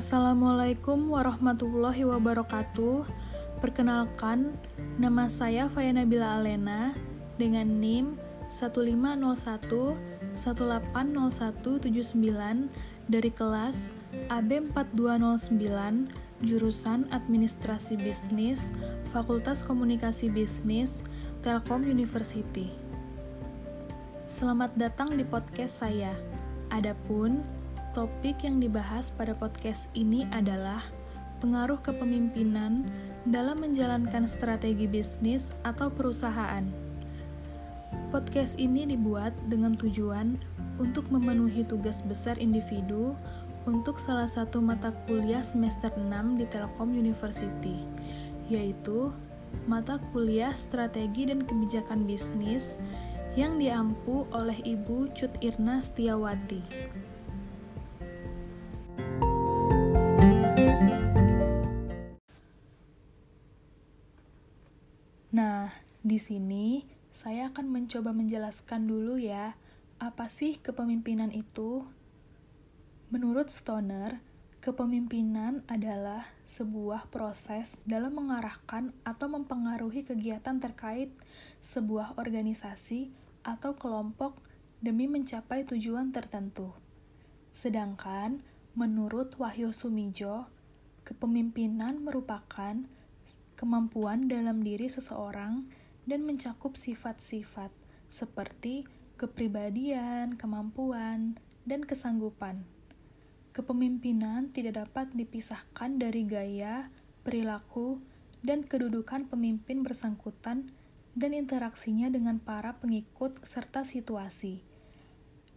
Assalamualaikum warahmatullahi wabarakatuh. Perkenalkan, nama saya Faya Nabila Alena dengan NIM 1501 180179 dari kelas AB 4209 jurusan Administrasi Bisnis Fakultas Komunikasi Bisnis Telkom University. Selamat datang di podcast saya. Adapun Topik yang dibahas pada podcast ini adalah pengaruh kepemimpinan dalam menjalankan strategi bisnis atau perusahaan. Podcast ini dibuat dengan tujuan untuk memenuhi tugas besar individu untuk salah satu mata kuliah semester 6 di Telkom University, yaitu mata kuliah Strategi dan Kebijakan Bisnis yang diampu oleh Ibu Cut Irna Setiawati. Di sini saya akan mencoba menjelaskan dulu ya, apa sih kepemimpinan itu? Menurut Stoner, kepemimpinan adalah sebuah proses dalam mengarahkan atau mempengaruhi kegiatan terkait sebuah organisasi atau kelompok demi mencapai tujuan tertentu. Sedangkan menurut Wahyu Sumijo, kepemimpinan merupakan kemampuan dalam diri seseorang dan mencakup sifat-sifat seperti kepribadian, kemampuan, dan kesanggupan. Kepemimpinan tidak dapat dipisahkan dari gaya, perilaku, dan kedudukan pemimpin bersangkutan dan interaksinya dengan para pengikut serta situasi.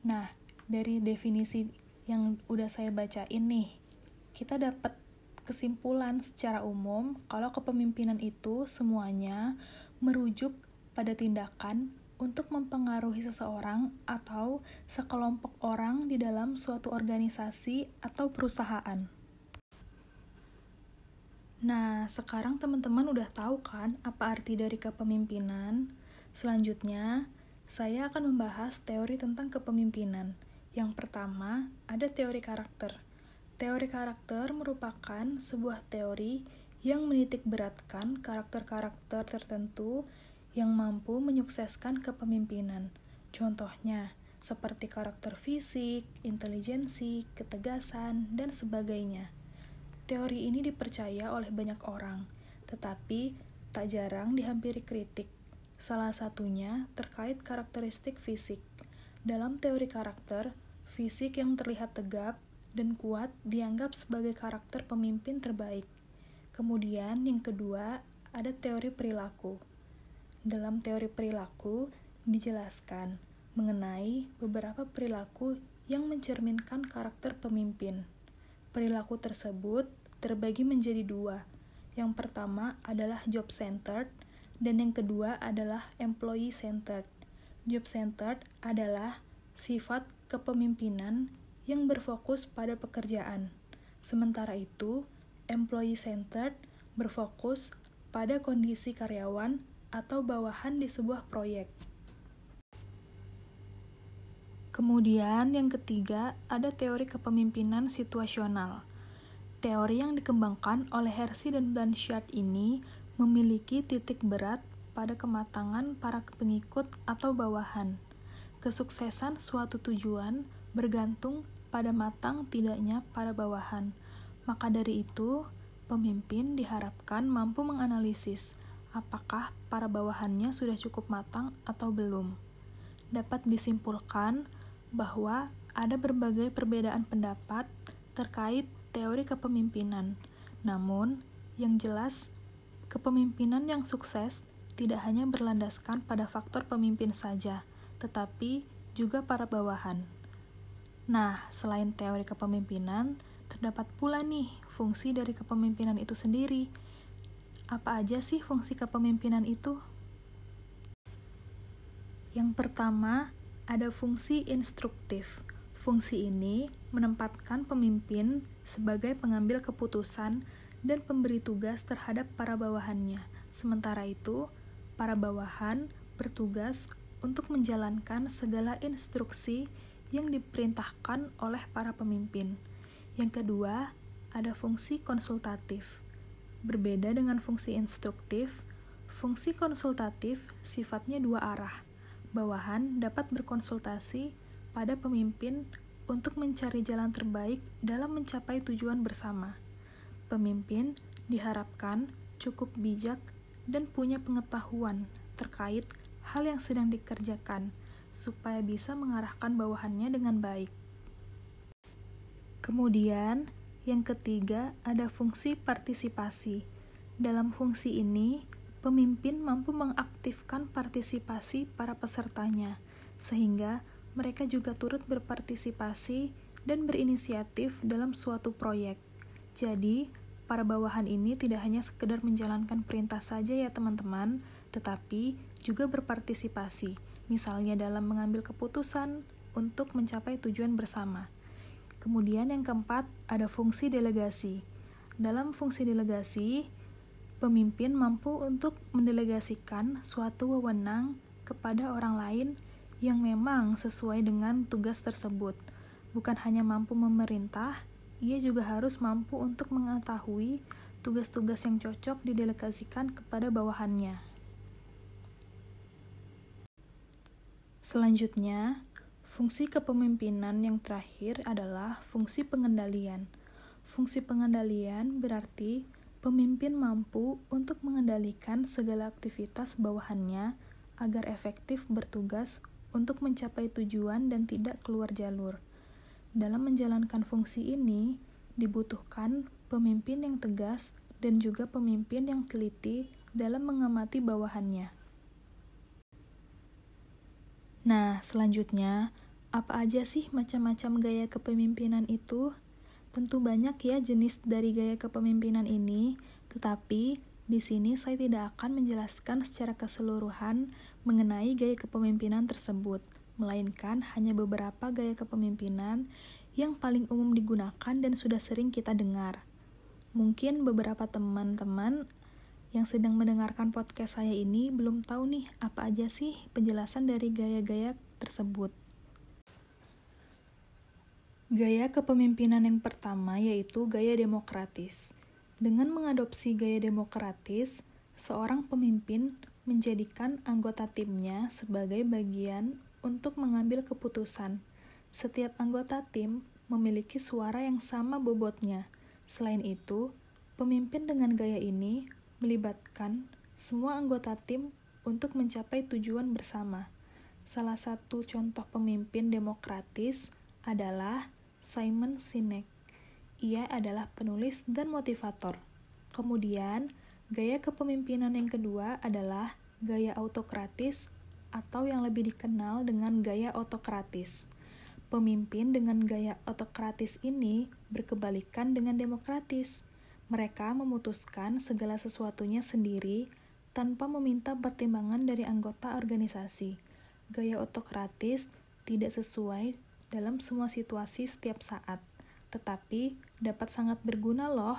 Nah, dari definisi yang udah saya bacain nih, kita dapat kesimpulan secara umum kalau kepemimpinan itu semuanya merujuk pada tindakan untuk mempengaruhi seseorang atau sekelompok orang di dalam suatu organisasi atau perusahaan. Nah, sekarang teman-teman udah tahu kan apa arti dari kepemimpinan? Selanjutnya, saya akan membahas teori tentang kepemimpinan. Yang pertama, ada teori karakter. Teori karakter merupakan sebuah teori yang menitik beratkan karakter-karakter tertentu yang mampu menyukseskan kepemimpinan. Contohnya, seperti karakter fisik, intelijensi, ketegasan, dan sebagainya. Teori ini dipercaya oleh banyak orang, tetapi tak jarang dihampiri kritik. Salah satunya terkait karakteristik fisik. Dalam teori karakter, fisik yang terlihat tegap dan kuat dianggap sebagai karakter pemimpin terbaik. Kemudian, yang kedua, ada teori perilaku. Dalam teori perilaku dijelaskan mengenai beberapa perilaku yang mencerminkan karakter pemimpin. Perilaku tersebut terbagi menjadi dua. Yang pertama adalah job centered dan yang kedua adalah employee centered. Job centered adalah sifat kepemimpinan yang berfokus pada pekerjaan. Sementara itu, employee centered berfokus pada kondisi karyawan atau bawahan di sebuah proyek. Kemudian yang ketiga, ada teori kepemimpinan situasional. Teori yang dikembangkan oleh Hersey dan Blanchard ini memiliki titik berat pada kematangan para pengikut atau bawahan. Kesuksesan suatu tujuan bergantung pada matang tidaknya para bawahan. Maka dari itu, pemimpin diharapkan mampu menganalisis apakah para bawahannya sudah cukup matang atau belum. Dapat disimpulkan bahwa ada berbagai perbedaan pendapat terkait teori kepemimpinan. Namun, yang jelas, kepemimpinan yang sukses tidak hanya berlandaskan pada faktor pemimpin saja, tetapi juga para bawahan. Nah, selain teori kepemimpinan, terdapat pula nih fungsi dari kepemimpinan itu sendiri. Apa aja sih fungsi kepemimpinan itu? Yang pertama, ada fungsi instruktif. Fungsi ini menempatkan pemimpin sebagai pengambil keputusan dan pemberi tugas terhadap para bawahannya. Sementara itu, para bawahan bertugas untuk menjalankan segala instruksi yang diperintahkan oleh para pemimpin. Yang kedua, ada fungsi konsultatif. Berbeda dengan fungsi instruktif, fungsi konsultatif sifatnya dua arah. Bawahan dapat berkonsultasi pada pemimpin untuk mencari jalan terbaik dalam mencapai tujuan bersama. Pemimpin diharapkan cukup bijak dan punya pengetahuan terkait hal yang sedang dikerjakan, supaya bisa mengarahkan bawahannya dengan baik. Kemudian, yang ketiga ada fungsi partisipasi. Dalam fungsi ini, pemimpin mampu mengaktifkan partisipasi para pesertanya, sehingga mereka juga turut berpartisipasi dan berinisiatif dalam suatu proyek. Jadi, para bawahan ini tidak hanya sekedar menjalankan perintah saja ya teman-teman, tetapi juga berpartisipasi, misalnya dalam mengambil keputusan untuk mencapai tujuan bersama. Kemudian yang keempat, ada fungsi delegasi. Dalam fungsi delegasi, pemimpin mampu untuk mendelegasikan suatu wewenang kepada orang lain yang memang sesuai dengan tugas tersebut. Bukan hanya mampu memerintah, ia juga harus mampu untuk mengetahui tugas-tugas yang cocok didelegasikan kepada bawahannya. Selanjutnya, Fungsi kepemimpinan yang terakhir adalah fungsi pengendalian. Fungsi pengendalian berarti pemimpin mampu untuk mengendalikan segala aktivitas bawahannya agar efektif bertugas untuk mencapai tujuan dan tidak keluar jalur. Dalam menjalankan fungsi ini, dibutuhkan pemimpin yang tegas dan juga pemimpin yang teliti dalam mengamati bawahannya. Nah, selanjutnya, apa aja sih macam-macam gaya kepemimpinan itu? Tentu banyak ya jenis dari gaya kepemimpinan ini, tetapi di sini saya tidak akan menjelaskan secara keseluruhan mengenai gaya kepemimpinan tersebut, melainkan hanya beberapa gaya kepemimpinan yang paling umum digunakan dan sudah sering kita dengar. Mungkin beberapa teman-teman yang sedang mendengarkan podcast saya ini belum tahu nih apa aja sih penjelasan dari gaya-gaya tersebut. Gaya kepemimpinan yang pertama yaitu gaya demokratis. Dengan mengadopsi gaya demokratis, seorang pemimpin menjadikan anggota timnya sebagai bagian untuk mengambil keputusan. Setiap anggota tim memiliki suara yang sama bobotnya. Selain itu, pemimpin dengan gaya ini melibatkan semua anggota tim untuk mencapai tujuan bersama. Salah satu contoh pemimpin demokratis adalah Simon Sinek. Ia adalah penulis dan motivator. Kemudian, gaya kepemimpinan yang kedua adalah gaya autokratis atau yang lebih dikenal dengan gaya otokratis. Pemimpin dengan gaya otokratis ini berkebalikan dengan demokratis. Mereka memutuskan segala sesuatunya sendiri tanpa meminta pertimbangan dari anggota organisasi. Gaya otokratis tidak sesuai dalam semua situasi setiap saat, tetapi dapat sangat berguna loh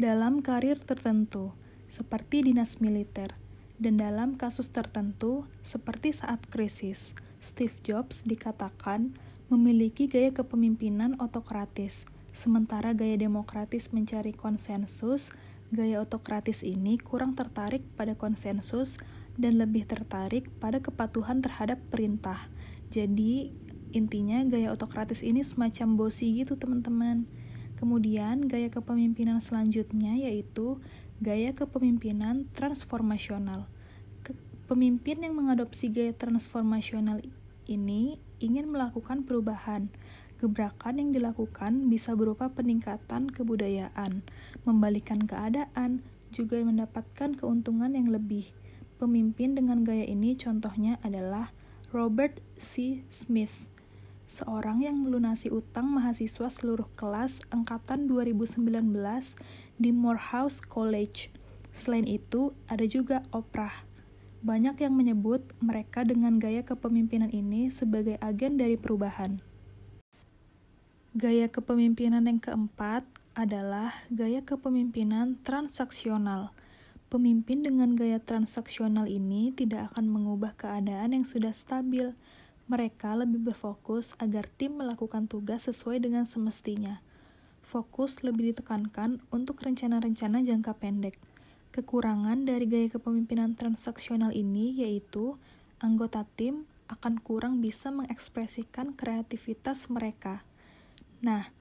dalam karir tertentu, seperti dinas militer, dan dalam kasus tertentu, seperti saat krisis. Steve Jobs dikatakan memiliki gaya kepemimpinan otokratis, sementara gaya demokratis mencari konsensus, gaya otokratis ini kurang tertarik pada konsensus dan lebih tertarik pada kepatuhan terhadap perintah. Jadi, Intinya gaya otokratis ini semacam bosi gitu teman-teman. Kemudian gaya kepemimpinan selanjutnya yaitu gaya kepemimpinan transformasional. Pemimpin yang mengadopsi gaya transformasional ini ingin melakukan perubahan. Gebrakan yang dilakukan bisa berupa peningkatan kebudayaan, membalikan keadaan, juga mendapatkan keuntungan yang lebih. Pemimpin dengan gaya ini contohnya adalah Robert C. Smith seorang yang melunasi utang mahasiswa seluruh kelas angkatan 2019 di Morehouse College. Selain itu, ada juga Oprah. Banyak yang menyebut mereka dengan gaya kepemimpinan ini sebagai agen dari perubahan. Gaya kepemimpinan yang keempat adalah gaya kepemimpinan transaksional. Pemimpin dengan gaya transaksional ini tidak akan mengubah keadaan yang sudah stabil, mereka lebih berfokus agar tim melakukan tugas sesuai dengan semestinya. fokus lebih ditekankan untuk rencana-rencana jangka pendek. Kekurangan dari gaya kepemimpinan transaksional ini yaitu anggota tim akan kurang bisa mengekspresikan kreativitas mereka. Nah,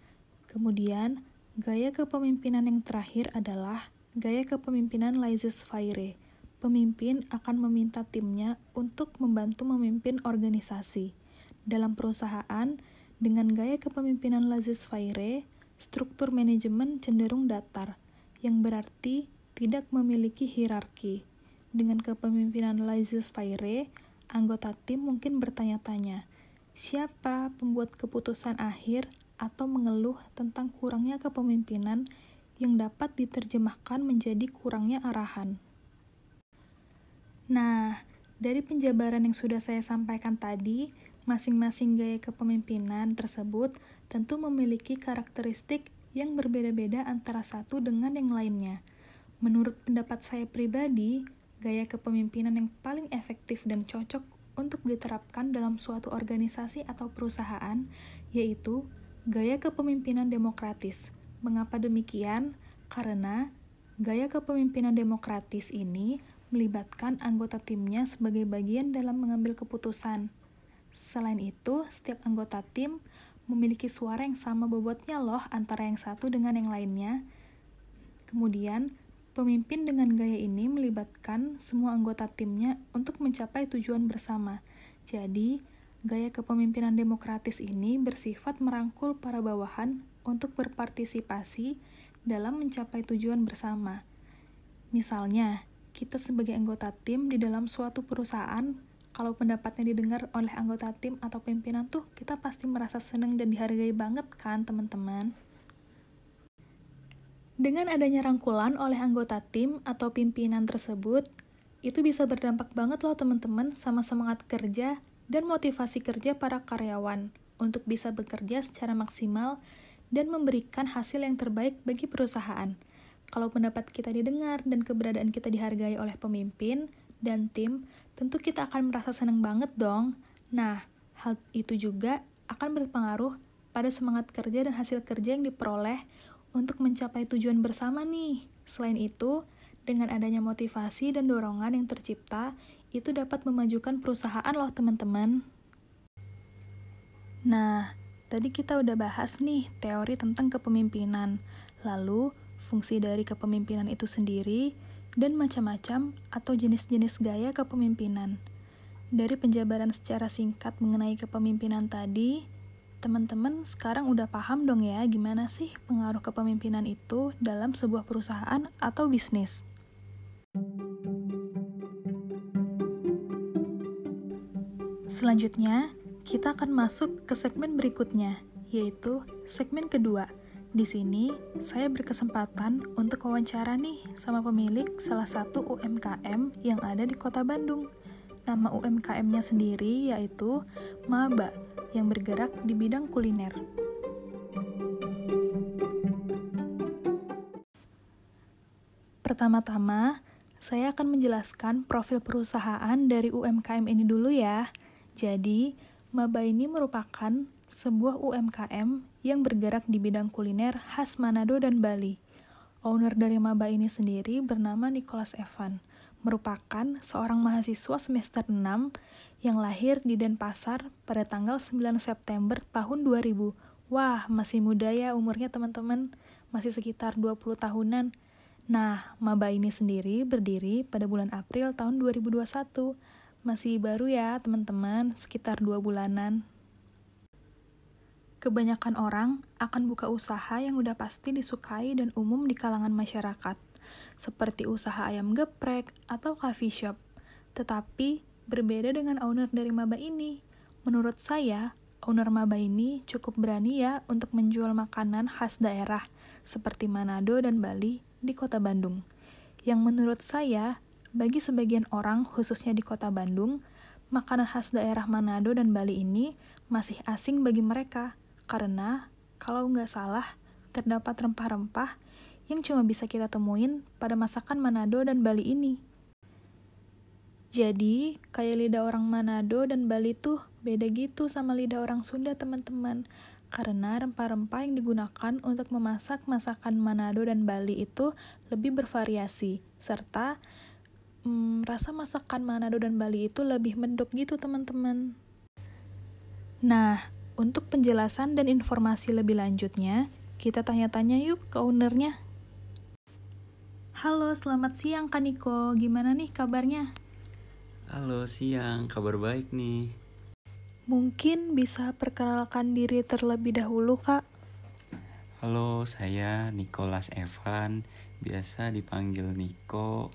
kemudian gaya kepemimpinan yang terakhir adalah gaya kepemimpinan laissez-faire. Pemimpin akan meminta timnya untuk membantu memimpin organisasi. Dalam perusahaan, dengan gaya kepemimpinan laissez-faire, struktur manajemen cenderung datar, yang berarti tidak memiliki hierarki. Dengan kepemimpinan laissez-faire, anggota tim mungkin bertanya-tanya, siapa pembuat keputusan akhir atau mengeluh tentang kurangnya kepemimpinan yang dapat diterjemahkan menjadi kurangnya arahan. Nah, dari penjabaran yang sudah saya sampaikan tadi, Masing-masing gaya kepemimpinan tersebut tentu memiliki karakteristik yang berbeda-beda antara satu dengan yang lainnya. Menurut pendapat saya pribadi, gaya kepemimpinan yang paling efektif dan cocok untuk diterapkan dalam suatu organisasi atau perusahaan yaitu gaya kepemimpinan demokratis. Mengapa demikian? Karena gaya kepemimpinan demokratis ini melibatkan anggota timnya sebagai bagian dalam mengambil keputusan. Selain itu, setiap anggota tim memiliki suara yang sama bobotnya loh antara yang satu dengan yang lainnya. Kemudian, pemimpin dengan gaya ini melibatkan semua anggota timnya untuk mencapai tujuan bersama. Jadi, gaya kepemimpinan demokratis ini bersifat merangkul para bawahan untuk berpartisipasi dalam mencapai tujuan bersama. Misalnya, kita sebagai anggota tim di dalam suatu perusahaan kalau pendapatnya didengar oleh anggota tim atau pimpinan tuh kita pasti merasa senang dan dihargai banget kan teman-teman. Dengan adanya rangkulan oleh anggota tim atau pimpinan tersebut, itu bisa berdampak banget loh teman-teman sama semangat kerja dan motivasi kerja para karyawan untuk bisa bekerja secara maksimal dan memberikan hasil yang terbaik bagi perusahaan. Kalau pendapat kita didengar dan keberadaan kita dihargai oleh pemimpin dan tim, tentu kita akan merasa senang banget dong. Nah, hal itu juga akan berpengaruh pada semangat kerja dan hasil kerja yang diperoleh untuk mencapai tujuan bersama nih. Selain itu, dengan adanya motivasi dan dorongan yang tercipta, itu dapat memajukan perusahaan loh teman-teman. Nah, tadi kita udah bahas nih teori tentang kepemimpinan. Lalu, fungsi dari kepemimpinan itu sendiri dan macam-macam atau jenis-jenis gaya kepemimpinan. Dari penjabaran secara singkat mengenai kepemimpinan tadi, teman-teman sekarang udah paham dong ya gimana sih pengaruh kepemimpinan itu dalam sebuah perusahaan atau bisnis. Selanjutnya, kita akan masuk ke segmen berikutnya, yaitu segmen kedua, di sini, saya berkesempatan untuk wawancara nih sama pemilik salah satu UMKM yang ada di kota Bandung. Nama UMKM-nya sendiri yaitu Maba, yang bergerak di bidang kuliner. Pertama-tama, saya akan menjelaskan profil perusahaan dari UMKM ini dulu ya. Jadi, Maba ini merupakan sebuah UMKM yang bergerak di bidang kuliner khas Manado dan Bali. Owner dari Maba ini sendiri bernama Nicholas Evan, merupakan seorang mahasiswa semester 6 yang lahir di Denpasar pada tanggal 9 September tahun 2000. Wah, masih muda ya umurnya teman-teman, masih sekitar 20 tahunan. Nah, Maba ini sendiri berdiri pada bulan April tahun 2021. Masih baru ya teman-teman, sekitar 2 bulanan kebanyakan orang akan buka usaha yang udah pasti disukai dan umum di kalangan masyarakat, seperti usaha ayam geprek atau coffee shop. Tetapi, berbeda dengan owner dari Maba ini. Menurut saya, owner Maba ini cukup berani ya untuk menjual makanan khas daerah seperti Manado dan Bali di kota Bandung. Yang menurut saya, bagi sebagian orang khususnya di kota Bandung, makanan khas daerah Manado dan Bali ini masih asing bagi mereka karena kalau nggak salah, terdapat rempah-rempah yang cuma bisa kita temuin pada masakan Manado dan Bali ini. Jadi, kayak lidah orang Manado dan Bali tuh beda gitu sama lidah orang Sunda teman-teman. Karena rempah-rempah yang digunakan untuk memasak masakan Manado dan Bali itu lebih bervariasi, serta hmm, rasa masakan Manado dan Bali itu lebih mendok gitu teman-teman. Nah, untuk penjelasan dan informasi lebih lanjutnya, kita tanya-tanya yuk ke ownernya. Halo, selamat siang Kaniko. Gimana nih kabarnya? Halo, siang. Kabar baik nih. Mungkin bisa perkenalkan diri terlebih dahulu, Kak. Halo, saya Nicholas Evan, biasa dipanggil Niko.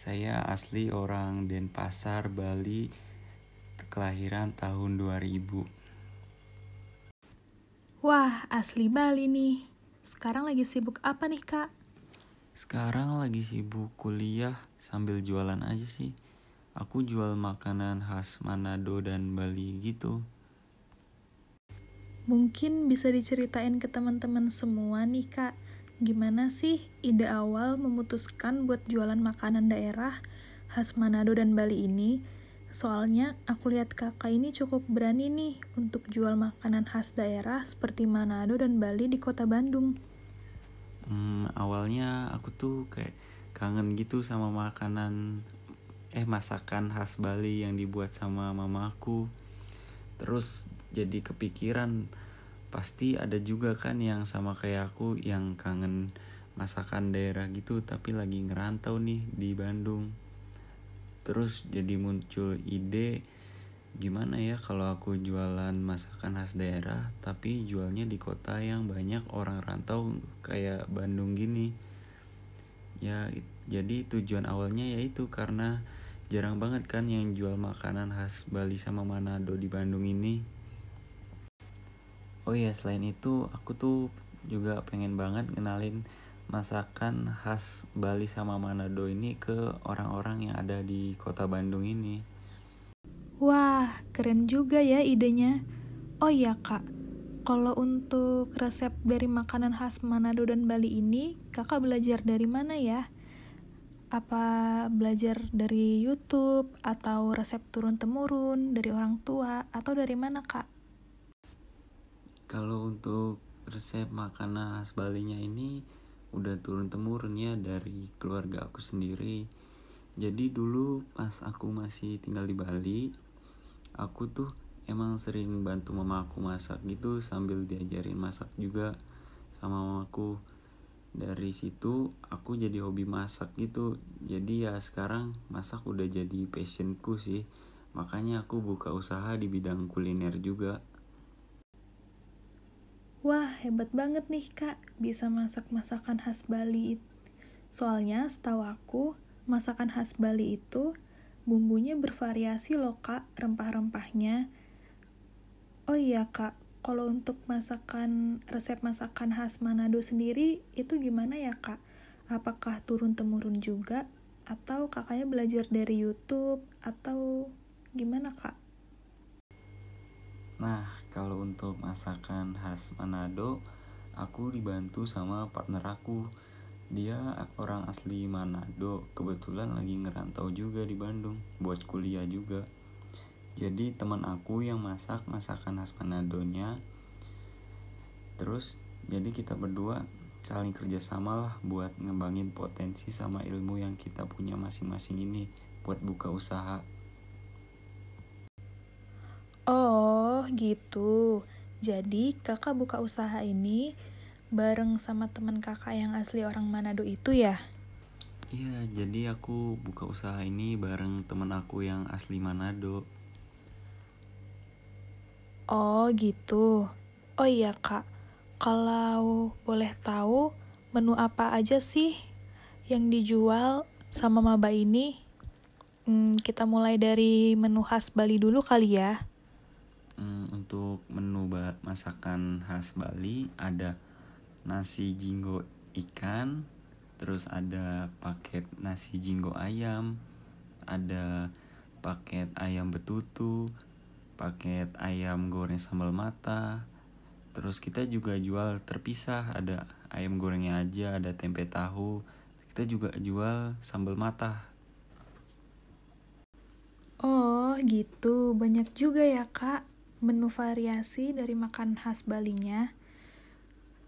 Saya asli orang Denpasar, Bali, kelahiran tahun 2000. Wah, asli Bali nih. Sekarang lagi sibuk apa nih, Kak? Sekarang lagi sibuk kuliah sambil jualan aja sih. Aku jual makanan khas Manado dan Bali gitu. Mungkin bisa diceritain ke teman-teman semua nih kak, gimana sih ide awal memutuskan buat jualan makanan daerah khas Manado dan Bali ini? Soalnya aku lihat kakak ini cukup berani nih untuk jual makanan khas daerah seperti Manado dan Bali di kota Bandung. Hmm, awalnya aku tuh kayak kangen gitu sama makanan eh masakan khas Bali yang dibuat sama mamaku terus jadi kepikiran pasti ada juga kan yang sama kayak aku yang kangen masakan daerah gitu tapi lagi ngerantau nih di Bandung. Terus jadi muncul ide gimana ya kalau aku jualan masakan khas daerah tapi jualnya di kota yang banyak orang rantau kayak Bandung gini. Ya jadi tujuan awalnya yaitu karena jarang banget kan yang jual makanan khas Bali sama Manado di Bandung ini oh iya selain itu aku tuh juga pengen banget kenalin masakan khas Bali sama Manado ini ke orang-orang yang ada di kota Bandung ini wah keren juga ya idenya oh iya kak kalau untuk resep dari makanan khas Manado dan Bali ini, kakak belajar dari mana ya? apa belajar dari YouTube atau resep turun temurun dari orang tua atau dari mana kak? Kalau untuk resep makanan khas Balinya ini udah turun temurun ya dari keluarga aku sendiri. Jadi dulu pas aku masih tinggal di Bali, aku tuh emang sering bantu mama aku masak gitu sambil diajarin masak juga sama mamaku dari situ aku jadi hobi masak gitu. Jadi ya sekarang masak udah jadi passionku sih. Makanya aku buka usaha di bidang kuliner juga Wah hebat banget nih kak bisa masak masakan khas Bali Soalnya setahu aku masakan khas Bali itu bumbunya bervariasi loh kak rempah-rempahnya Oh iya kak kalau untuk masakan resep masakan khas Manado sendiri itu gimana ya kak? Apakah turun temurun juga atau kakaknya belajar dari YouTube atau gimana kak? Nah kalau untuk masakan khas Manado aku dibantu sama partner aku. Dia orang asli Manado kebetulan lagi ngerantau juga di Bandung buat kuliah juga. Jadi teman aku yang masak masakan khas Manadonya. Terus jadi kita berdua saling kerjasama lah buat ngembangin potensi sama ilmu yang kita punya masing-masing ini buat buka usaha. Oh gitu jadi kakak buka usaha ini bareng sama teman kakak yang asli orang Manado itu ya Iya, jadi aku buka usaha ini bareng temen aku yang asli Manado. Oh gitu. Oh iya kak, kalau boleh tahu menu apa aja sih yang dijual sama Maba ini? Hmm, kita mulai dari menu khas Bali dulu kali ya. Hmm, untuk menu masakan khas Bali ada nasi jinggo ikan, terus ada paket nasi jinggo ayam, ada paket ayam betutu, paket ayam goreng sambal mata terus kita juga jual terpisah ada ayam gorengnya aja ada tempe tahu kita juga jual sambal mata Oh, gitu. Banyak juga ya, Kak, menu variasi dari makan khas Balinya.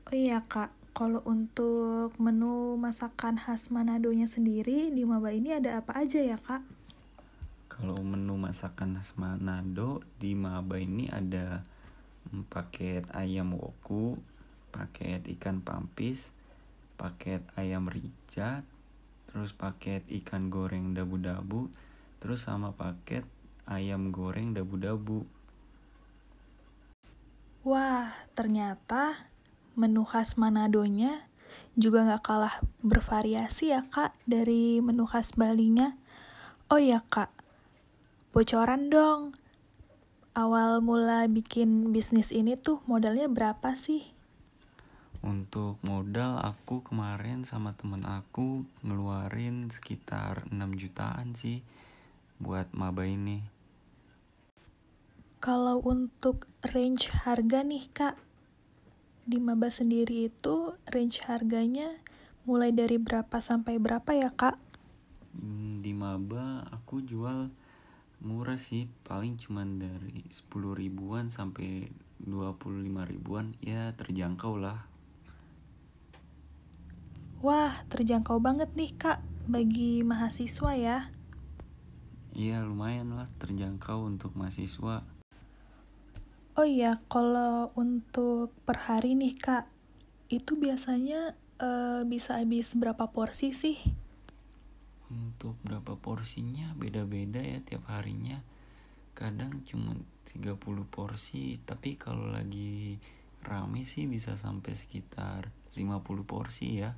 Oh iya, Kak. Kalau untuk menu masakan khas Manadonya sendiri, di Maba ini ada apa aja ya, Kak? Kalau menu masakan khas Manado di Maba ini ada paket ayam woku, paket ikan pampis, paket ayam rica, terus paket ikan goreng dabu-dabu, terus sama paket ayam goreng dabu-dabu. Wah, ternyata menu khas Manadonya juga gak kalah bervariasi ya kak dari menu khas Balinya. Oh ya kak, bocoran dong. Awal mula bikin bisnis ini tuh modalnya berapa sih? Untuk modal aku kemarin sama temen aku ngeluarin sekitar 6 jutaan sih buat maba ini. Kalau untuk range harga nih kak, di maba sendiri itu range harganya mulai dari berapa sampai berapa ya kak? Hmm, di maba aku jual murah sih, paling cuman dari 10 ribuan sampai 25 ribuan, ya terjangkau lah. Wah, terjangkau banget nih kak bagi mahasiswa ya. Iya lumayan lah terjangkau untuk mahasiswa. Oh iya, kalau untuk per hari nih kak, itu biasanya uh, bisa habis berapa porsi sih? Untuk berapa porsinya beda-beda ya tiap harinya. Kadang cuma 30 porsi, tapi kalau lagi rame sih bisa sampai sekitar 50 porsi ya.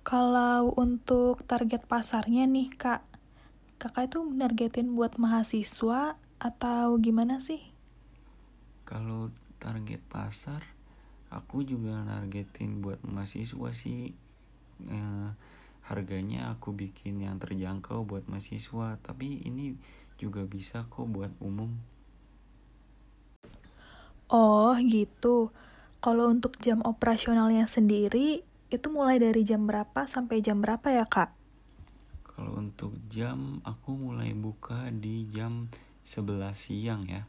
Kalau untuk target pasarnya nih kak, kakak itu menargetin buat mahasiswa atau gimana sih? Kalau target pasar, aku juga nargetin buat mahasiswa sih. Eh, harganya aku bikin yang terjangkau buat mahasiswa, tapi ini juga bisa kok buat umum. Oh gitu. Kalau untuk jam operasionalnya sendiri, itu mulai dari jam berapa sampai jam berapa ya kak? Kalau untuk jam aku mulai buka di jam 11 siang ya.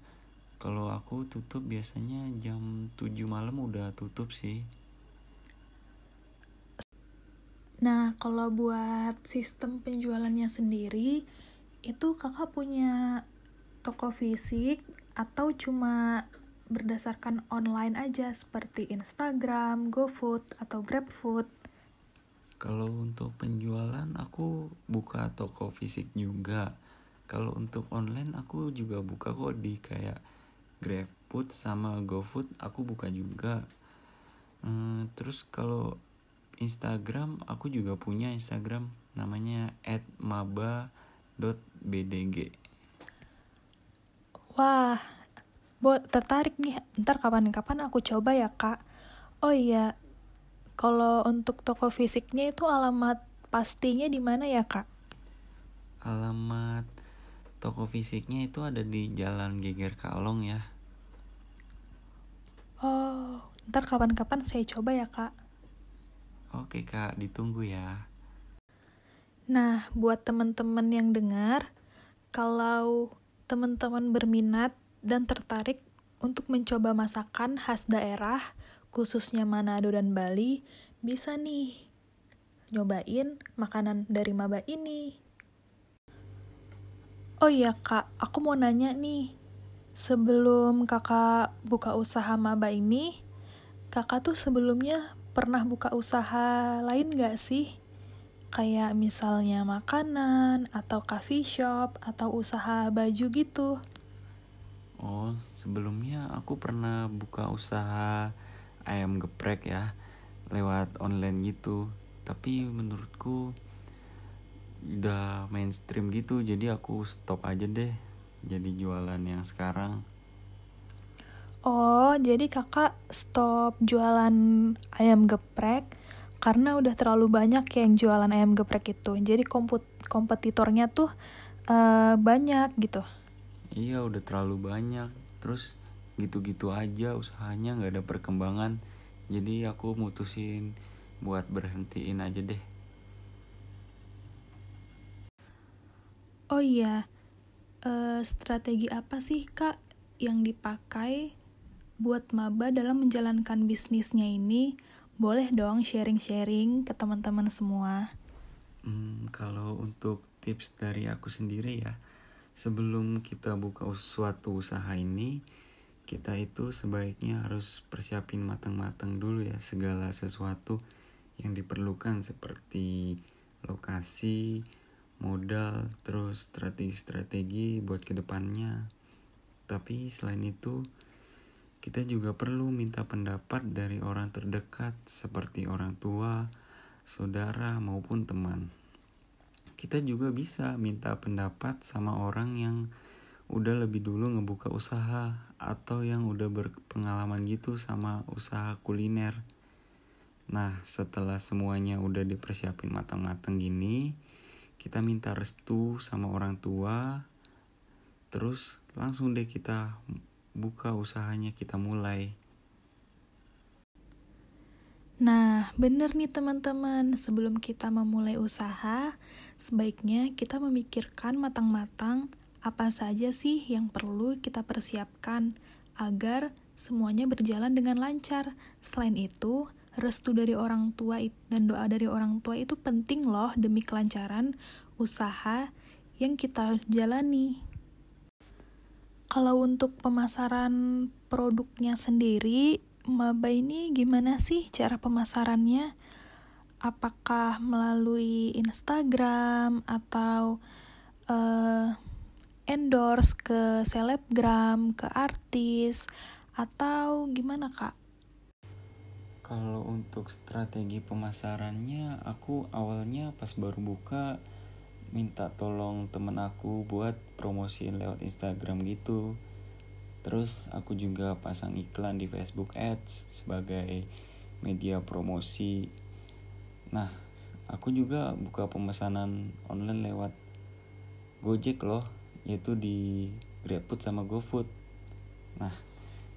Kalau aku tutup biasanya jam 7 malam udah tutup sih. Nah, kalau buat sistem penjualannya sendiri, itu kakak punya toko fisik atau cuma berdasarkan online aja seperti Instagram, GoFood, atau GrabFood. Kalau untuk penjualan aku buka toko fisik juga. Kalau untuk online aku juga buka kok di kayak GrabFood sama GoFood aku buka juga. Hmm, terus kalau Instagram aku juga punya Instagram namanya @maba.bdg. Wah, buat tertarik nih ntar kapan-kapan aku coba ya kak oh iya kalau untuk toko fisiknya itu alamat pastinya di mana ya kak? Alamat toko fisiknya itu ada di Jalan Geger Kalong ya. Oh ntar kapan-kapan saya coba ya kak. Oke kak. Ditunggu ya. Nah buat teman-teman yang dengar kalau teman-teman berminat dan tertarik untuk mencoba masakan khas daerah, khususnya Manado dan Bali, bisa nih nyobain makanan dari Maba ini. Oh iya kak, aku mau nanya nih, sebelum kakak buka usaha Maba ini, kakak tuh sebelumnya pernah buka usaha lain gak sih? Kayak misalnya makanan, atau coffee shop, atau usaha baju gitu. Oh, sebelumnya aku pernah buka usaha ayam geprek ya lewat online gitu. Tapi menurutku udah mainstream gitu, jadi aku stop aja deh. Jadi jualan yang sekarang. Oh, jadi kakak stop jualan ayam geprek karena udah terlalu banyak yang jualan ayam geprek itu. Jadi komput kompetitornya tuh uh, banyak gitu iya udah terlalu banyak terus gitu-gitu aja usahanya nggak ada perkembangan jadi aku mutusin buat berhentiin aja deh Oh iya, uh, strategi apa sih kak yang dipakai buat maba dalam menjalankan bisnisnya ini? Boleh dong sharing-sharing ke teman-teman semua. Hmm, kalau untuk tips dari aku sendiri ya, sebelum kita buka suatu usaha ini, kita itu sebaiknya harus persiapin matang-matang dulu ya segala sesuatu yang diperlukan seperti lokasi, modal, terus strategi-strategi buat ke depannya. Tapi selain itu, kita juga perlu minta pendapat dari orang terdekat seperti orang tua, saudara maupun teman. Kita juga bisa minta pendapat sama orang yang udah lebih dulu ngebuka usaha atau yang udah berpengalaman gitu sama usaha kuliner. Nah, setelah semuanya udah dipersiapin matang-matang gini, kita minta restu sama orang tua, terus langsung deh kita buka usahanya, kita mulai. Nah, bener nih teman-teman, sebelum kita memulai usaha, sebaiknya kita memikirkan matang-matang apa saja sih yang perlu kita persiapkan agar semuanya berjalan dengan lancar. Selain itu, restu dari orang tua dan doa dari orang tua itu penting loh demi kelancaran usaha yang kita jalani. Kalau untuk pemasaran produknya sendiri, maba ini gimana sih cara pemasarannya? Apakah melalui Instagram atau uh, endorse ke selebgram, ke artis, atau gimana kak? Kalau untuk strategi pemasarannya, aku awalnya pas baru buka minta tolong temen aku buat promosiin lewat Instagram gitu Terus aku juga pasang iklan di Facebook Ads sebagai media promosi. Nah, aku juga buka pemesanan online lewat Gojek loh, yaitu di GrabFood sama GoFood. Nah,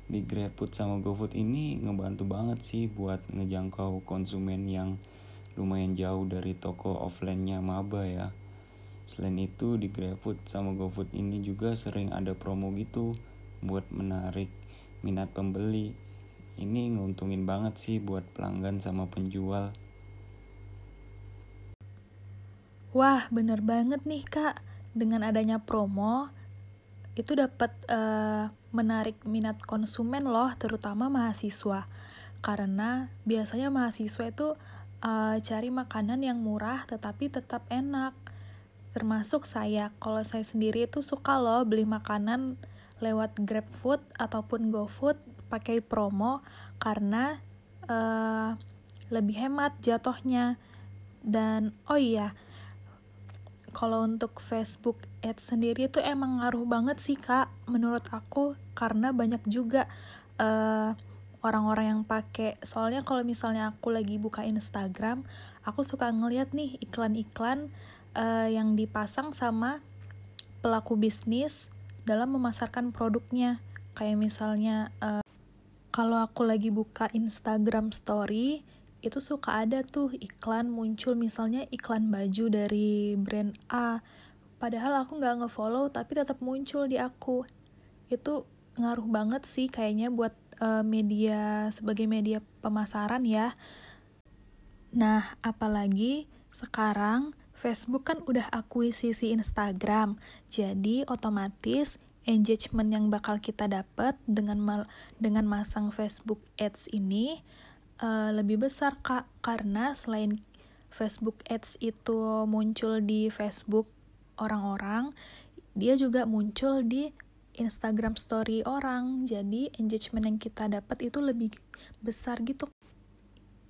di GrabFood sama GoFood ini ngebantu banget sih buat ngejangkau konsumen yang lumayan jauh dari toko offline-nya Maba ya. Selain itu di GrabFood sama GoFood ini juga sering ada promo gitu buat menarik minat pembeli. Ini nguntungin banget sih buat pelanggan sama penjual. Wah, bener banget nih kak. Dengan adanya promo, itu dapat uh, menarik minat konsumen loh, terutama mahasiswa. Karena biasanya mahasiswa itu uh, cari makanan yang murah tetapi tetap enak. Termasuk saya, kalau saya sendiri itu suka loh beli makanan lewat GrabFood ataupun GoFood pakai promo karena uh, lebih hemat jatuhnya. Dan oh iya, kalau untuk Facebook Ads sendiri itu emang ngaruh banget sih kak, menurut aku karena banyak juga eh, orang-orang yang pakai. Soalnya kalau misalnya aku lagi buka Instagram, aku suka ngeliat nih iklan-iklan uh, yang dipasang sama pelaku bisnis dalam memasarkan produknya. Kayak misalnya uh, kalau aku lagi buka Instagram story, itu suka ada tuh iklan muncul misalnya iklan baju dari brand A. Padahal aku nggak ngefollow tapi tetap muncul di aku. Itu ngaruh banget sih kayaknya buat uh, media sebagai media pemasaran ya. Nah, apalagi sekarang Facebook kan udah akuisisi Instagram, jadi otomatis engagement yang bakal kita dapat dengan mal dengan masang Facebook Ads ini uh, lebih besar kak karena selain Facebook Ads itu muncul di Facebook orang-orang, dia juga muncul di Instagram Story orang. Jadi engagement yang kita dapat itu lebih besar gitu,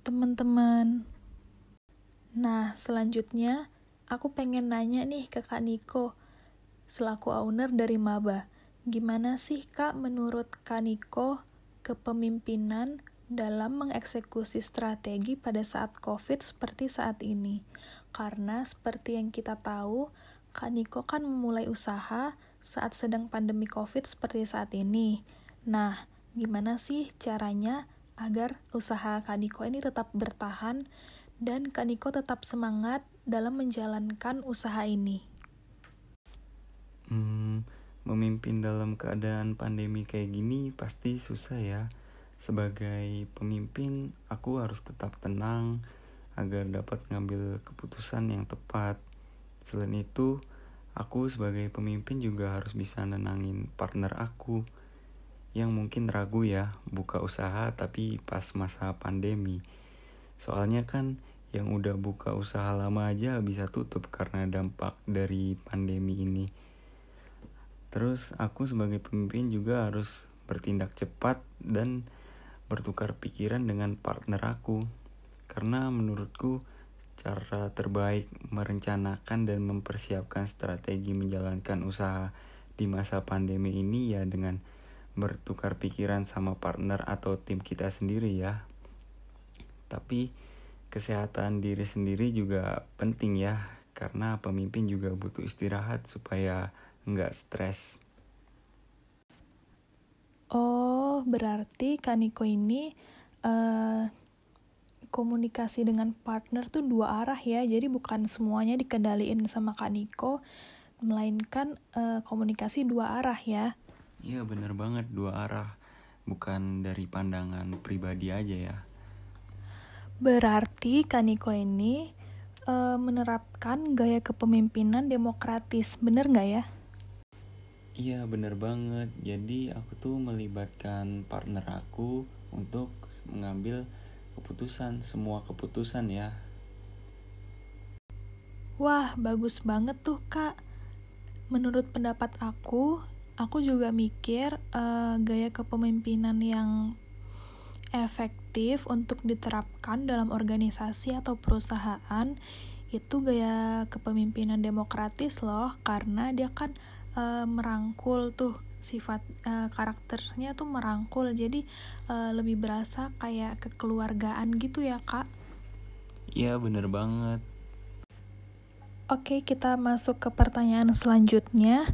teman-teman. Nah, selanjutnya Aku pengen nanya nih ke Kak Niko, selaku owner dari Maba. Gimana sih Kak menurut Kak Niko kepemimpinan dalam mengeksekusi strategi pada saat COVID seperti saat ini? Karena seperti yang kita tahu, Kak Niko kan memulai usaha saat sedang pandemi COVID seperti saat ini. Nah, gimana sih caranya agar usaha Kak Niko ini tetap bertahan dan Kak Niko tetap semangat dalam menjalankan usaha ini. Hmm, memimpin dalam keadaan pandemi kayak gini pasti susah ya. Sebagai pemimpin, aku harus tetap tenang agar dapat ngambil keputusan yang tepat. Selain itu, aku sebagai pemimpin juga harus bisa nenangin partner aku yang mungkin ragu ya buka usaha tapi pas masa pandemi. Soalnya kan yang udah buka usaha lama aja bisa tutup karena dampak dari pandemi ini. Terus aku sebagai pemimpin juga harus bertindak cepat dan bertukar pikiran dengan partner aku. Karena menurutku cara terbaik merencanakan dan mempersiapkan strategi menjalankan usaha di masa pandemi ini ya dengan bertukar pikiran sama partner atau tim kita sendiri ya. Tapi kesehatan diri sendiri juga penting ya, karena pemimpin juga butuh istirahat supaya nggak stres. Oh, berarti Kaniko ini uh, komunikasi dengan partner tuh dua arah ya. Jadi bukan semuanya dikendaliin sama Kaniko, melainkan uh, komunikasi dua arah ya. Iya bener banget dua arah Bukan dari pandangan pribadi aja ya Berarti Kaniko ini uh, menerapkan gaya kepemimpinan demokratis, bener nggak ya? Iya bener banget. Jadi aku tuh melibatkan partner aku untuk mengambil keputusan Semua keputusan ya. Wah bagus banget tuh kak. Menurut pendapat aku, aku juga mikir uh, gaya kepemimpinan yang efektif untuk diterapkan dalam organisasi atau perusahaan itu gaya kepemimpinan demokratis loh karena dia kan uh, merangkul tuh sifat uh, karakternya tuh merangkul. Jadi uh, lebih berasa kayak kekeluargaan gitu ya kak? Iya bener banget. Oke kita masuk ke pertanyaan selanjutnya.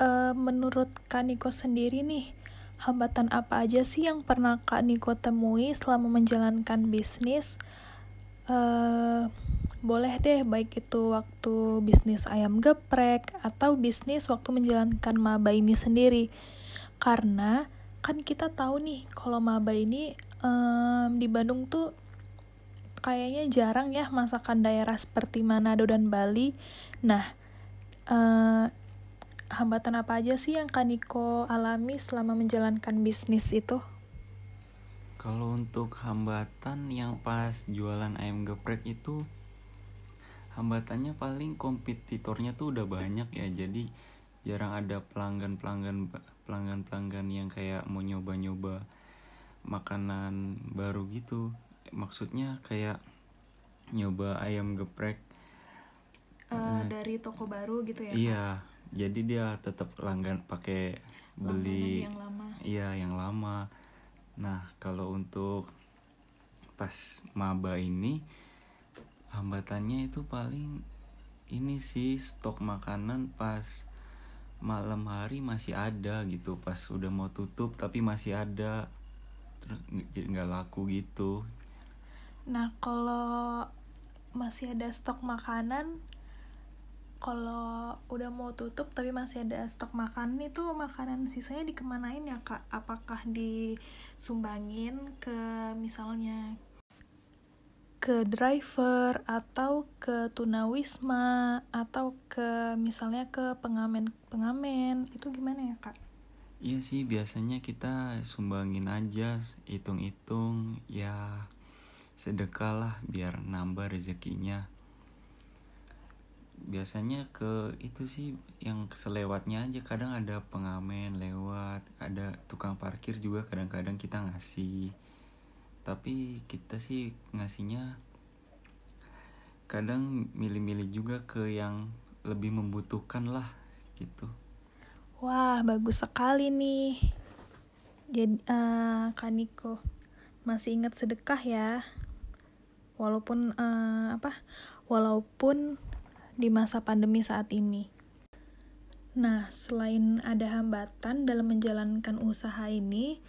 Uh, menurut Kak Niko sendiri nih, hambatan apa aja sih yang pernah Kak Niko temui selama menjalankan bisnis? Uh, boleh deh, baik itu waktu bisnis ayam geprek atau bisnis waktu menjalankan maba ini sendiri. Karena kan kita tahu nih, kalau maba ini um, di Bandung tuh kayaknya jarang ya masakan daerah seperti Manado dan Bali. Nah, uh, hambatan apa aja sih yang Kaniko alami selama menjalankan bisnis itu? Kalau untuk hambatan yang pas jualan ayam geprek itu hambatannya paling kompetitornya tuh udah banyak ya. Jadi jarang ada pelanggan pelanggan pelanggan pelanggan yang kayak mau nyoba nyoba makanan baru gitu. Maksudnya kayak nyoba ayam geprek. Uh, dari toko baru gitu ya iya. Jadi dia tetap langgan pakai beli yang lama. iya yang lama. Nah kalau untuk pas maba ini hambatannya itu paling ini sih stok makanan pas malam hari masih ada gitu pas udah mau tutup tapi masih ada terus nggak laku gitu nah kalau masih ada stok makanan kalau udah mau tutup tapi masih ada stok makanan itu makanan sisanya dikemanain ya kak? Apakah disumbangin ke misalnya ke driver atau ke tunawisma atau ke misalnya ke pengamen-pengamen itu gimana ya kak? Iya sih biasanya kita sumbangin aja hitung-hitung ya sedekah lah biar nambah rezekinya biasanya ke itu sih yang selewatnya aja kadang ada pengamen lewat ada tukang parkir juga kadang-kadang kita ngasih tapi kita sih ngasihnya kadang milih-milih juga ke yang lebih membutuhkan lah gitu. Wah bagus sekali nih. Jadi uh, Kaniko masih ingat sedekah ya? Walaupun uh, apa? Walaupun di masa pandemi saat ini. Nah, selain ada hambatan dalam menjalankan usaha ini,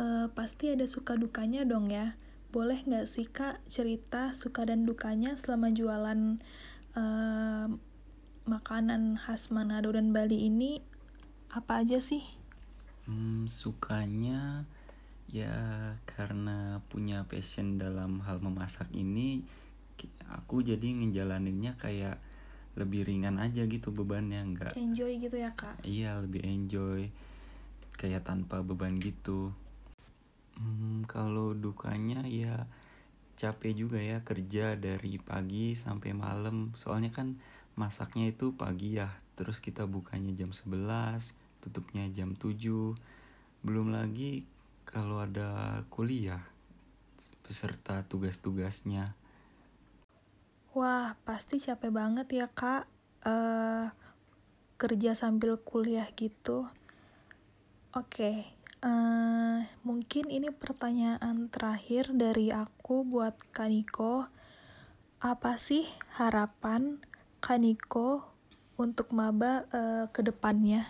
eh, pasti ada suka dukanya dong ya. Boleh nggak sih kak cerita suka dan dukanya selama jualan eh, makanan khas Manado dan Bali ini apa aja sih? Hmm, sukanya ya karena punya passion dalam hal memasak ini aku jadi ngejalaninnya kayak lebih ringan aja gitu bebannya nggak enjoy gitu ya kak iya lebih enjoy kayak tanpa beban gitu hmm, kalau dukanya ya capek juga ya kerja dari pagi sampai malam. Soalnya kan masaknya itu pagi ya. Terus kita bukanya jam 11 tutupnya jam 7 belum lagi kalau ada kuliah beserta tugas-tugasnya. Wah pasti capek banget ya kak. Uh, kerja sambil kuliah gitu. Oke okay. Uh, mungkin ini pertanyaan terakhir dari aku buat Kaniko. Apa sih harapan Kaniko untuk maba uh, ke depannya?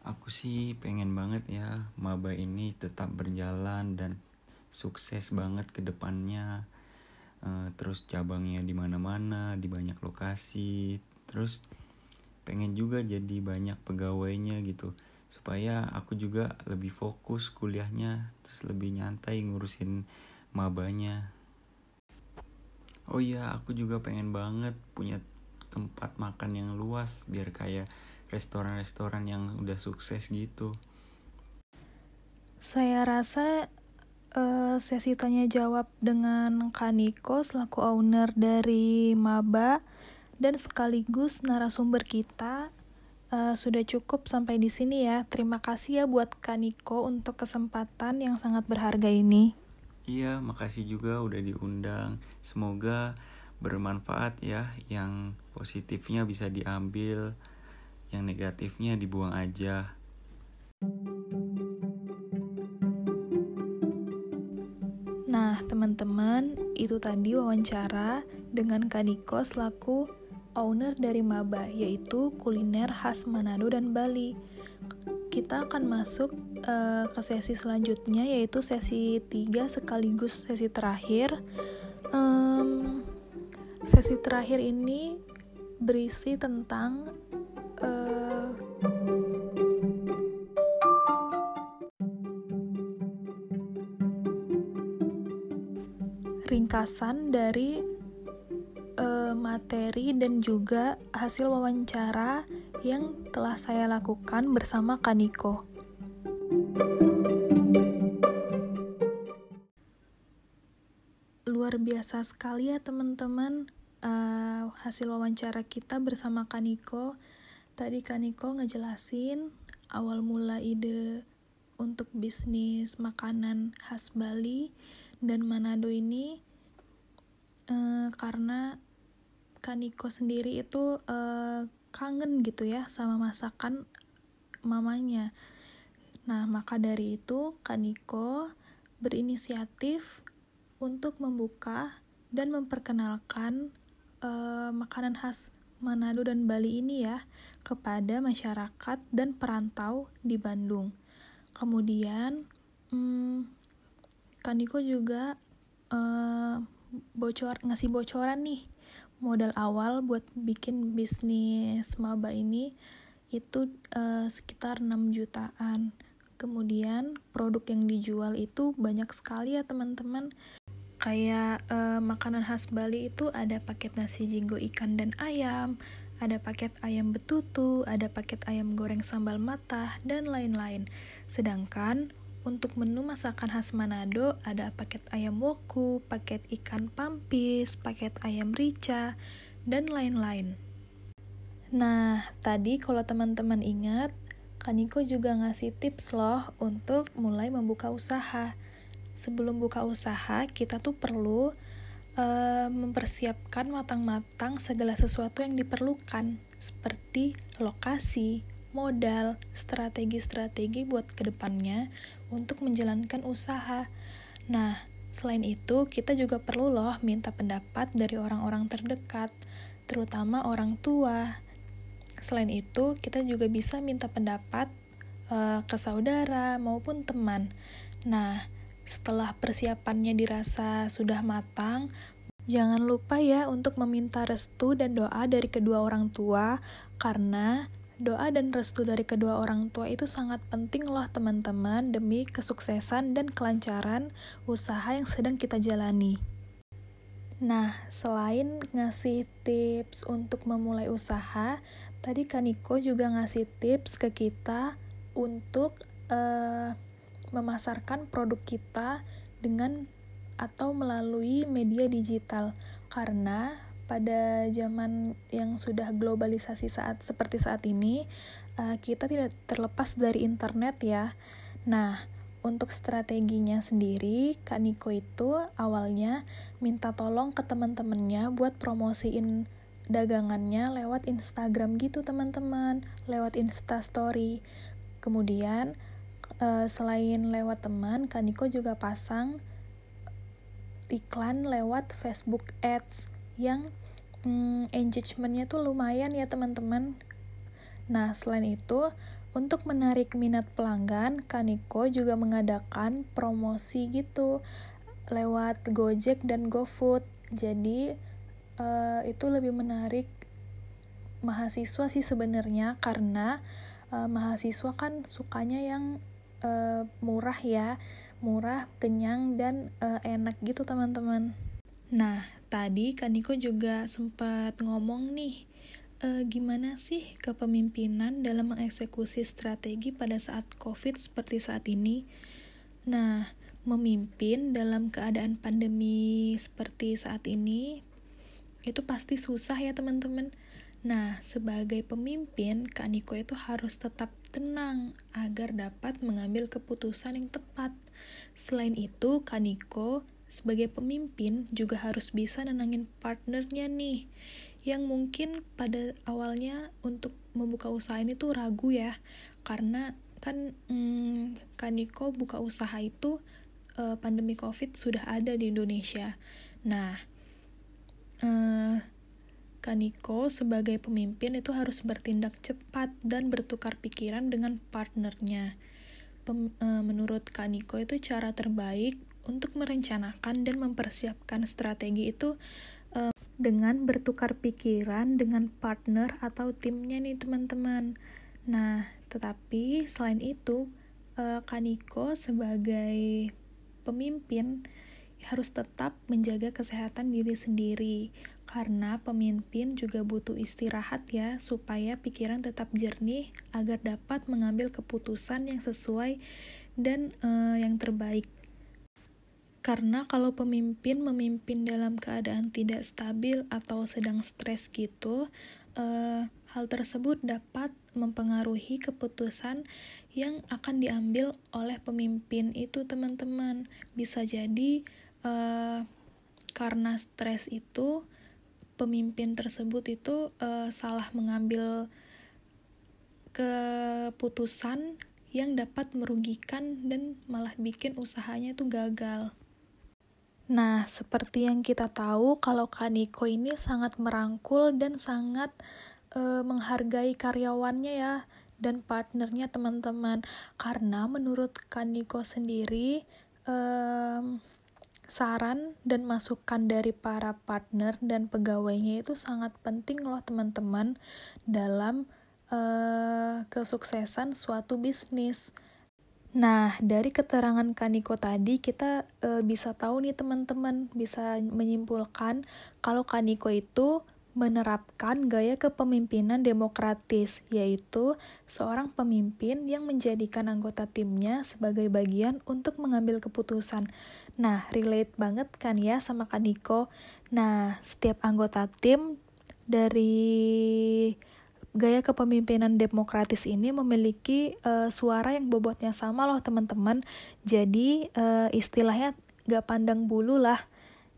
Aku sih pengen banget ya maba ini tetap berjalan dan sukses banget ke depannya. Uh, terus cabangnya di mana-mana, di banyak lokasi. Terus pengen juga jadi banyak pegawainya gitu supaya aku juga lebih fokus kuliahnya terus lebih nyantai ngurusin mabanya. Oh iya aku juga pengen banget punya tempat makan yang luas biar kayak restoran-restoran yang udah sukses gitu. Saya rasa uh, sesi tanya jawab dengan Kaniko selaku owner dari Maba dan sekaligus narasumber kita uh, sudah cukup sampai di sini ya. Terima kasih ya buat Kaniko untuk kesempatan yang sangat berharga ini. Iya, makasih juga udah diundang. Semoga bermanfaat ya. Yang positifnya bisa diambil, yang negatifnya dibuang aja. Nah, teman-teman, itu tadi wawancara dengan Kaniko selaku owner dari Maba, yaitu kuliner khas Manado dan Bali. Kita akan masuk uh, ke sesi selanjutnya, yaitu sesi 3 sekaligus sesi terakhir. Um, sesi terakhir ini berisi tentang uh, ringkasan dari materi dan juga hasil wawancara yang telah saya lakukan bersama Kaniko. Luar biasa sekali ya teman-teman uh, hasil wawancara kita bersama Kaniko. Tadi Kaniko ngejelasin awal mula ide untuk bisnis makanan khas Bali dan Manado ini uh, karena Kaniko sendiri itu uh, kangen gitu ya sama masakan mamanya. Nah, maka dari itu Kaniko berinisiatif untuk membuka dan memperkenalkan uh, makanan khas Manado dan Bali ini ya kepada masyarakat dan perantau di Bandung. Kemudian, hmm, Kaniko juga uh, bocor ngasih bocoran nih modal awal buat bikin bisnis maba ini itu uh, sekitar 6 jutaan. Kemudian produk yang dijual itu banyak sekali ya teman-teman. Kayak uh, makanan khas Bali itu ada paket nasi jinggo ikan dan ayam, ada paket ayam betutu, ada paket ayam goreng sambal matah, dan lain-lain. Sedangkan untuk menu masakan khas Manado ada paket ayam woku, paket ikan pampis, paket ayam rica, dan lain-lain. Nah, tadi kalau teman-teman ingat, Kaniko juga ngasih tips loh untuk mulai membuka usaha. Sebelum buka usaha, kita tuh perlu uh, mempersiapkan matang-matang segala sesuatu yang diperlukan, seperti lokasi, modal, strategi-strategi buat ke depannya untuk menjalankan usaha. Nah, selain itu, kita juga perlu loh minta pendapat dari orang-orang terdekat, terutama orang tua. Selain itu, kita juga bisa minta pendapat uh, ke saudara maupun teman. Nah, setelah persiapannya dirasa sudah matang, Jangan lupa ya untuk meminta restu dan doa dari kedua orang tua, karena doa dan restu dari kedua orang tua itu sangat penting loh teman-teman demi kesuksesan dan kelancaran usaha yang sedang kita jalani. Nah, selain ngasih tips untuk memulai usaha, tadi Kaniko juga ngasih tips ke kita untuk uh, memasarkan produk kita dengan atau melalui media digital karena pada zaman yang sudah globalisasi saat seperti saat ini uh, kita tidak terlepas dari internet ya. Nah, untuk strateginya sendiri, Kak Niko itu awalnya minta tolong ke teman-temannya buat promosiin dagangannya lewat Instagram gitu teman-teman, lewat Insta Story. Kemudian uh, selain lewat teman, Kak Niko juga pasang iklan lewat Facebook Ads yang hmm, engagementnya tuh lumayan ya teman-teman. Nah selain itu untuk menarik minat pelanggan, Kaniko juga mengadakan promosi gitu lewat Gojek dan GoFood. Jadi uh, itu lebih menarik mahasiswa sih sebenarnya karena uh, mahasiswa kan sukanya yang uh, murah ya murah, kenyang, dan uh, enak gitu teman-teman. Nah, tadi Kaniko juga sempat ngomong nih, uh, gimana sih kepemimpinan dalam mengeksekusi strategi pada saat COVID seperti saat ini? Nah, memimpin dalam keadaan pandemi seperti saat ini itu pasti susah ya teman-teman. Nah, sebagai pemimpin, Kak Niko itu harus tetap tenang agar dapat mengambil keputusan yang tepat. Selain itu, Kaniko sebagai pemimpin juga harus bisa nenangin partnernya nih yang mungkin pada awalnya untuk membuka usaha ini tuh ragu ya. Karena kan hmm, Kaniko buka usaha itu uh, pandemi covid sudah ada di Indonesia. Nah uh, Kaniko sebagai pemimpin itu harus bertindak cepat dan bertukar pikiran dengan partnernya. Pem, e, menurut Kaniko itu cara terbaik untuk merencanakan dan mempersiapkan strategi itu e, dengan bertukar pikiran dengan partner atau timnya nih teman-teman. Nah, tetapi selain itu e, Kaniko sebagai pemimpin harus tetap menjaga kesehatan diri sendiri karena pemimpin juga butuh istirahat ya supaya pikiran tetap jernih agar dapat mengambil keputusan yang sesuai dan uh, yang terbaik. Karena kalau pemimpin memimpin dalam keadaan tidak stabil atau sedang stres gitu, uh, hal tersebut dapat mempengaruhi keputusan yang akan diambil oleh pemimpin itu teman-teman. Bisa jadi uh, karena stres itu pemimpin tersebut itu uh, salah mengambil keputusan yang dapat merugikan dan malah bikin usahanya itu gagal. Nah, seperti yang kita tahu, kalau Kaniko ini sangat merangkul dan sangat uh, menghargai karyawannya ya dan partnernya teman-teman. Karena menurut Kaniko sendiri, um, saran dan masukan dari para partner dan pegawainya itu sangat penting loh teman-teman dalam uh, kesuksesan suatu bisnis. Nah, dari keterangan Kaniko tadi kita uh, bisa tahu nih teman-teman, bisa menyimpulkan kalau Kaniko itu menerapkan gaya kepemimpinan demokratis, yaitu seorang pemimpin yang menjadikan anggota timnya sebagai bagian untuk mengambil keputusan. Nah, relate banget kan ya sama Kaniko. Nah, setiap anggota tim dari gaya kepemimpinan demokratis ini memiliki uh, suara yang bobotnya sama loh teman-teman. Jadi uh, istilahnya gak pandang bulu lah.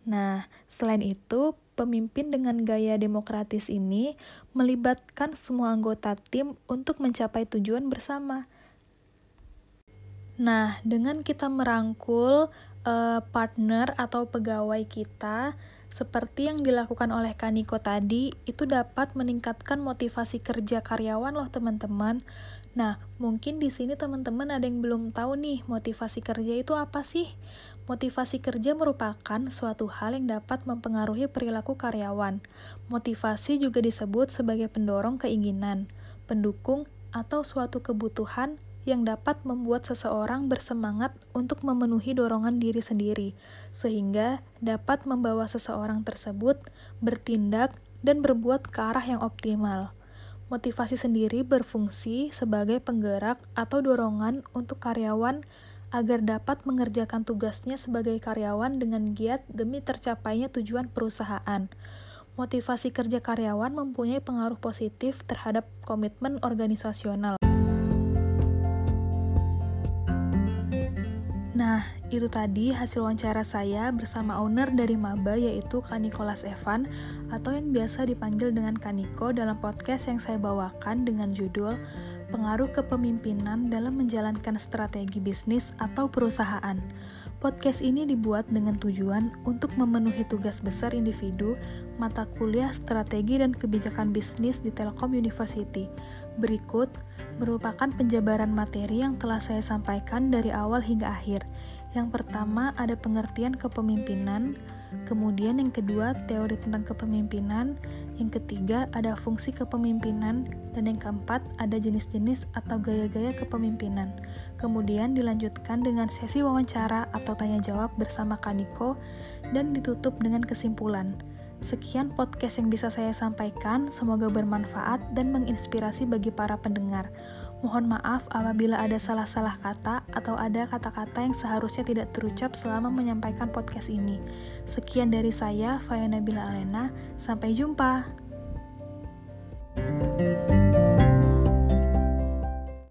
Nah, selain itu, pemimpin dengan gaya demokratis ini melibatkan semua anggota tim untuk mencapai tujuan bersama. Nah, dengan kita merangkul uh, partner atau pegawai kita, seperti yang dilakukan oleh Kaniko tadi, itu dapat meningkatkan motivasi kerja karyawan loh teman-teman. Nah, mungkin di sini teman-teman ada yang belum tahu nih, motivasi kerja itu apa sih? Motivasi kerja merupakan suatu hal yang dapat mempengaruhi perilaku karyawan. Motivasi juga disebut sebagai pendorong keinginan, pendukung, atau suatu kebutuhan yang dapat membuat seseorang bersemangat untuk memenuhi dorongan diri sendiri, sehingga dapat membawa seseorang tersebut bertindak dan berbuat ke arah yang optimal. Motivasi sendiri berfungsi sebagai penggerak atau dorongan untuk karyawan agar dapat mengerjakan tugasnya sebagai karyawan dengan giat demi tercapainya tujuan perusahaan. Motivasi kerja karyawan mempunyai pengaruh positif terhadap komitmen organisasional. Itu tadi hasil wawancara saya bersama owner dari Maba yaitu Kak Nicholas Evan atau yang biasa dipanggil dengan Kaniko dalam podcast yang saya bawakan dengan judul Pengaruh Kepemimpinan dalam Menjalankan Strategi Bisnis atau Perusahaan. Podcast ini dibuat dengan tujuan untuk memenuhi tugas besar individu mata kuliah strategi dan kebijakan bisnis di Telkom University. Berikut merupakan penjabaran materi yang telah saya sampaikan dari awal hingga akhir. Yang pertama ada pengertian kepemimpinan, kemudian yang kedua teori tentang kepemimpinan, yang ketiga ada fungsi kepemimpinan, dan yang keempat ada jenis-jenis atau gaya-gaya kepemimpinan. Kemudian dilanjutkan dengan sesi wawancara atau tanya jawab bersama Kaniko dan ditutup dengan kesimpulan. Sekian podcast yang bisa saya sampaikan, semoga bermanfaat dan menginspirasi bagi para pendengar. Mohon maaf apabila ada salah-salah kata atau ada kata-kata yang seharusnya tidak terucap selama menyampaikan podcast ini. Sekian dari saya, Fayana Bila Alena. Sampai jumpa. thank you